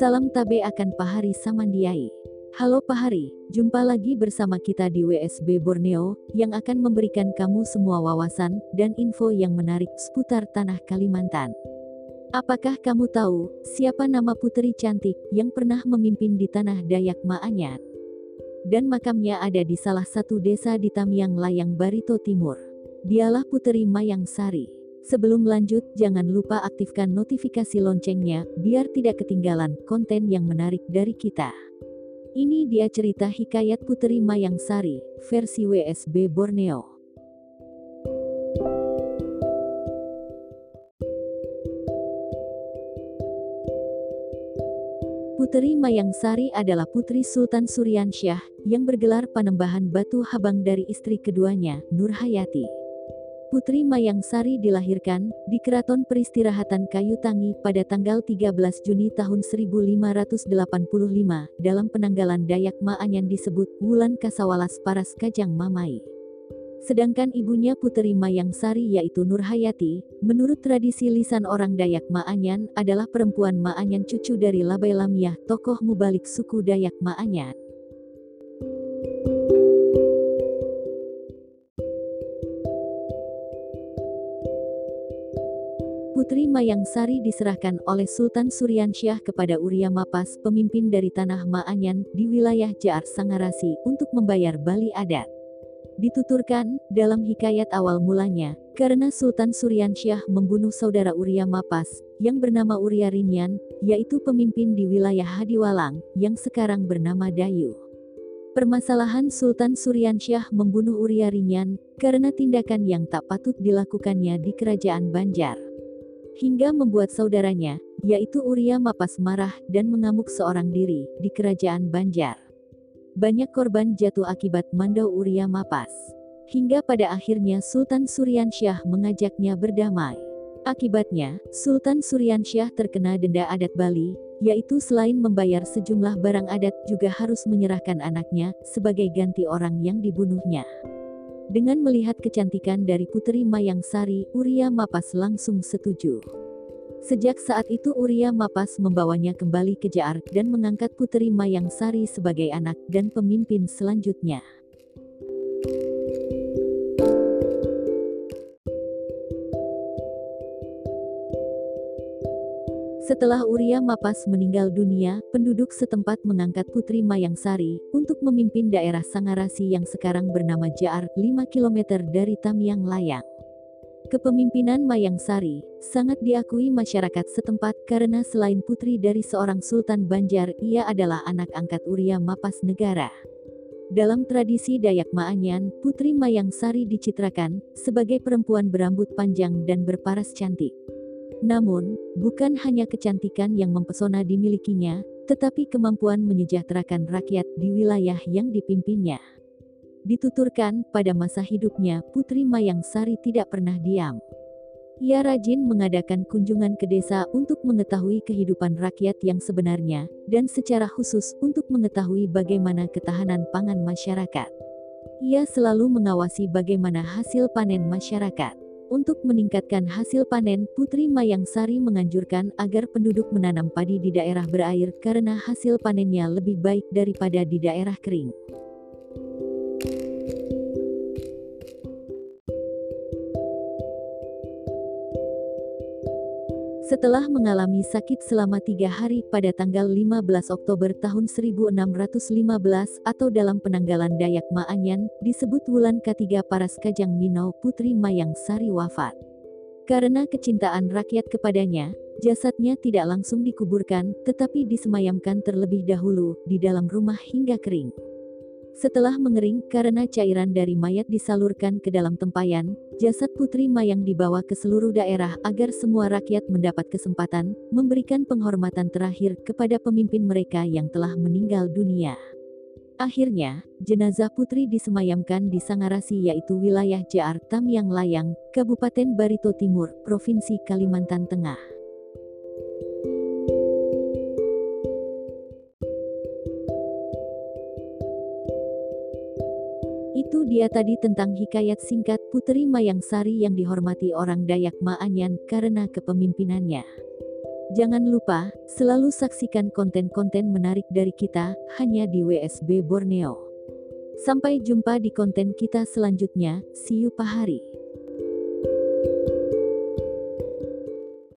Salam tabe akan Pahari Samandiai. Halo Pahari, jumpa lagi bersama kita di WSB Borneo, yang akan memberikan kamu semua wawasan dan info yang menarik seputar tanah Kalimantan. Apakah kamu tahu, siapa nama putri cantik yang pernah memimpin di tanah Dayak Maanyan? Dan makamnya ada di salah satu desa di Tamiang Layang Barito Timur. Dialah Puteri Mayang Sari. Sebelum lanjut, jangan lupa aktifkan notifikasi loncengnya, biar tidak ketinggalan konten yang menarik dari kita. Ini dia cerita hikayat Puteri Mayang Sari, versi WSB Borneo. Puteri Mayang Sari adalah putri Sultan Suryansyah, yang bergelar Panembahan Batu Habang dari istri keduanya, Nur Hayati. Putri Mayang Sari dilahirkan di Keraton Peristirahatan Kayu Tangi pada tanggal 13 Juni tahun 1585 dalam penanggalan Dayak Maanyan disebut Wulan Kasawalas Paras Kajang Mamai. Sedangkan ibunya Putri Mayang Sari yaitu Nur Hayati, menurut tradisi lisan orang Dayak Maanyan adalah perempuan Maanyan cucu dari Labai Lamiyah tokoh mubalik suku Dayak Maanyan. Putri Mayang Sari diserahkan oleh Sultan Suryansyah kepada Uria Mapas, pemimpin dari tanah Maanyan di wilayah Jaar Sangarasi, untuk membayar bali adat. Dituturkan, dalam hikayat awal mulanya, karena Sultan Suryansyah membunuh saudara Uria Mapas, yang bernama Uria Rinyan, yaitu pemimpin di wilayah Hadiwalang, yang sekarang bernama Dayu. Permasalahan Sultan Suryansyah membunuh Uria Rinyan, karena tindakan yang tak patut dilakukannya di kerajaan Banjar hingga membuat saudaranya, yaitu Uria Mapas marah dan mengamuk seorang diri di kerajaan Banjar. Banyak korban jatuh akibat mandau Uria Mapas. Hingga pada akhirnya Sultan Suryansyah mengajaknya berdamai. Akibatnya, Sultan Suryansyah terkena denda adat Bali, yaitu selain membayar sejumlah barang adat juga harus menyerahkan anaknya sebagai ganti orang yang dibunuhnya. Dengan melihat kecantikan dari Putri Mayang Sari, Uria Mapas langsung setuju. Sejak saat itu Uria Mapas membawanya kembali ke Jaar dan mengangkat Putri Mayang Sari sebagai anak dan pemimpin selanjutnya. Setelah Uria Mapas meninggal dunia, penduduk setempat mengangkat Putri Mayang Sari untuk memimpin daerah Sangarasi yang sekarang bernama Jaar, 5 km dari Tamiang Layang. Kepemimpinan Mayang Sari sangat diakui masyarakat setempat karena selain putri dari seorang Sultan Banjar, ia adalah anak angkat Uria Mapas negara. Dalam tradisi Dayak Maanyan, Putri Mayang Sari dicitrakan sebagai perempuan berambut panjang dan berparas cantik. Namun, bukan hanya kecantikan yang mempesona dimilikinya, tetapi kemampuan menyejahterakan rakyat di wilayah yang dipimpinnya. Dituturkan, pada masa hidupnya, Putri Mayang Sari tidak pernah diam. Ia rajin mengadakan kunjungan ke desa untuk mengetahui kehidupan rakyat yang sebenarnya, dan secara khusus untuk mengetahui bagaimana ketahanan pangan masyarakat. Ia selalu mengawasi bagaimana hasil panen masyarakat. Untuk meningkatkan hasil panen, Putri Mayang Sari menganjurkan agar penduduk menanam padi di daerah berair karena hasil panennya lebih baik daripada di daerah kering. Setelah mengalami sakit selama tiga hari pada tanggal 15 Oktober tahun 1615 atau dalam penanggalan Dayak Maanyan, disebut Wulan ketiga Paras Kajang Minau Putri Mayang Sari wafat. Karena kecintaan rakyat kepadanya, jasadnya tidak langsung dikuburkan, tetapi disemayamkan terlebih dahulu di dalam rumah hingga kering. Setelah mengering karena cairan dari mayat disalurkan ke dalam tempayan, jasad Putri Mayang dibawa ke seluruh daerah agar semua rakyat mendapat kesempatan memberikan penghormatan terakhir kepada pemimpin mereka yang telah meninggal dunia. Akhirnya, jenazah putri disemayamkan di Sangarasi yaitu wilayah Jaar Tamiang Layang, Kabupaten Barito Timur, Provinsi Kalimantan Tengah. Itu dia tadi tentang hikayat singkat Putri Mayang Sari yang dihormati orang Dayak Maanyan karena kepemimpinannya. Jangan lupa, selalu saksikan konten-konten menarik dari kita, hanya di WSB Borneo. Sampai jumpa di konten kita selanjutnya, see you pahari.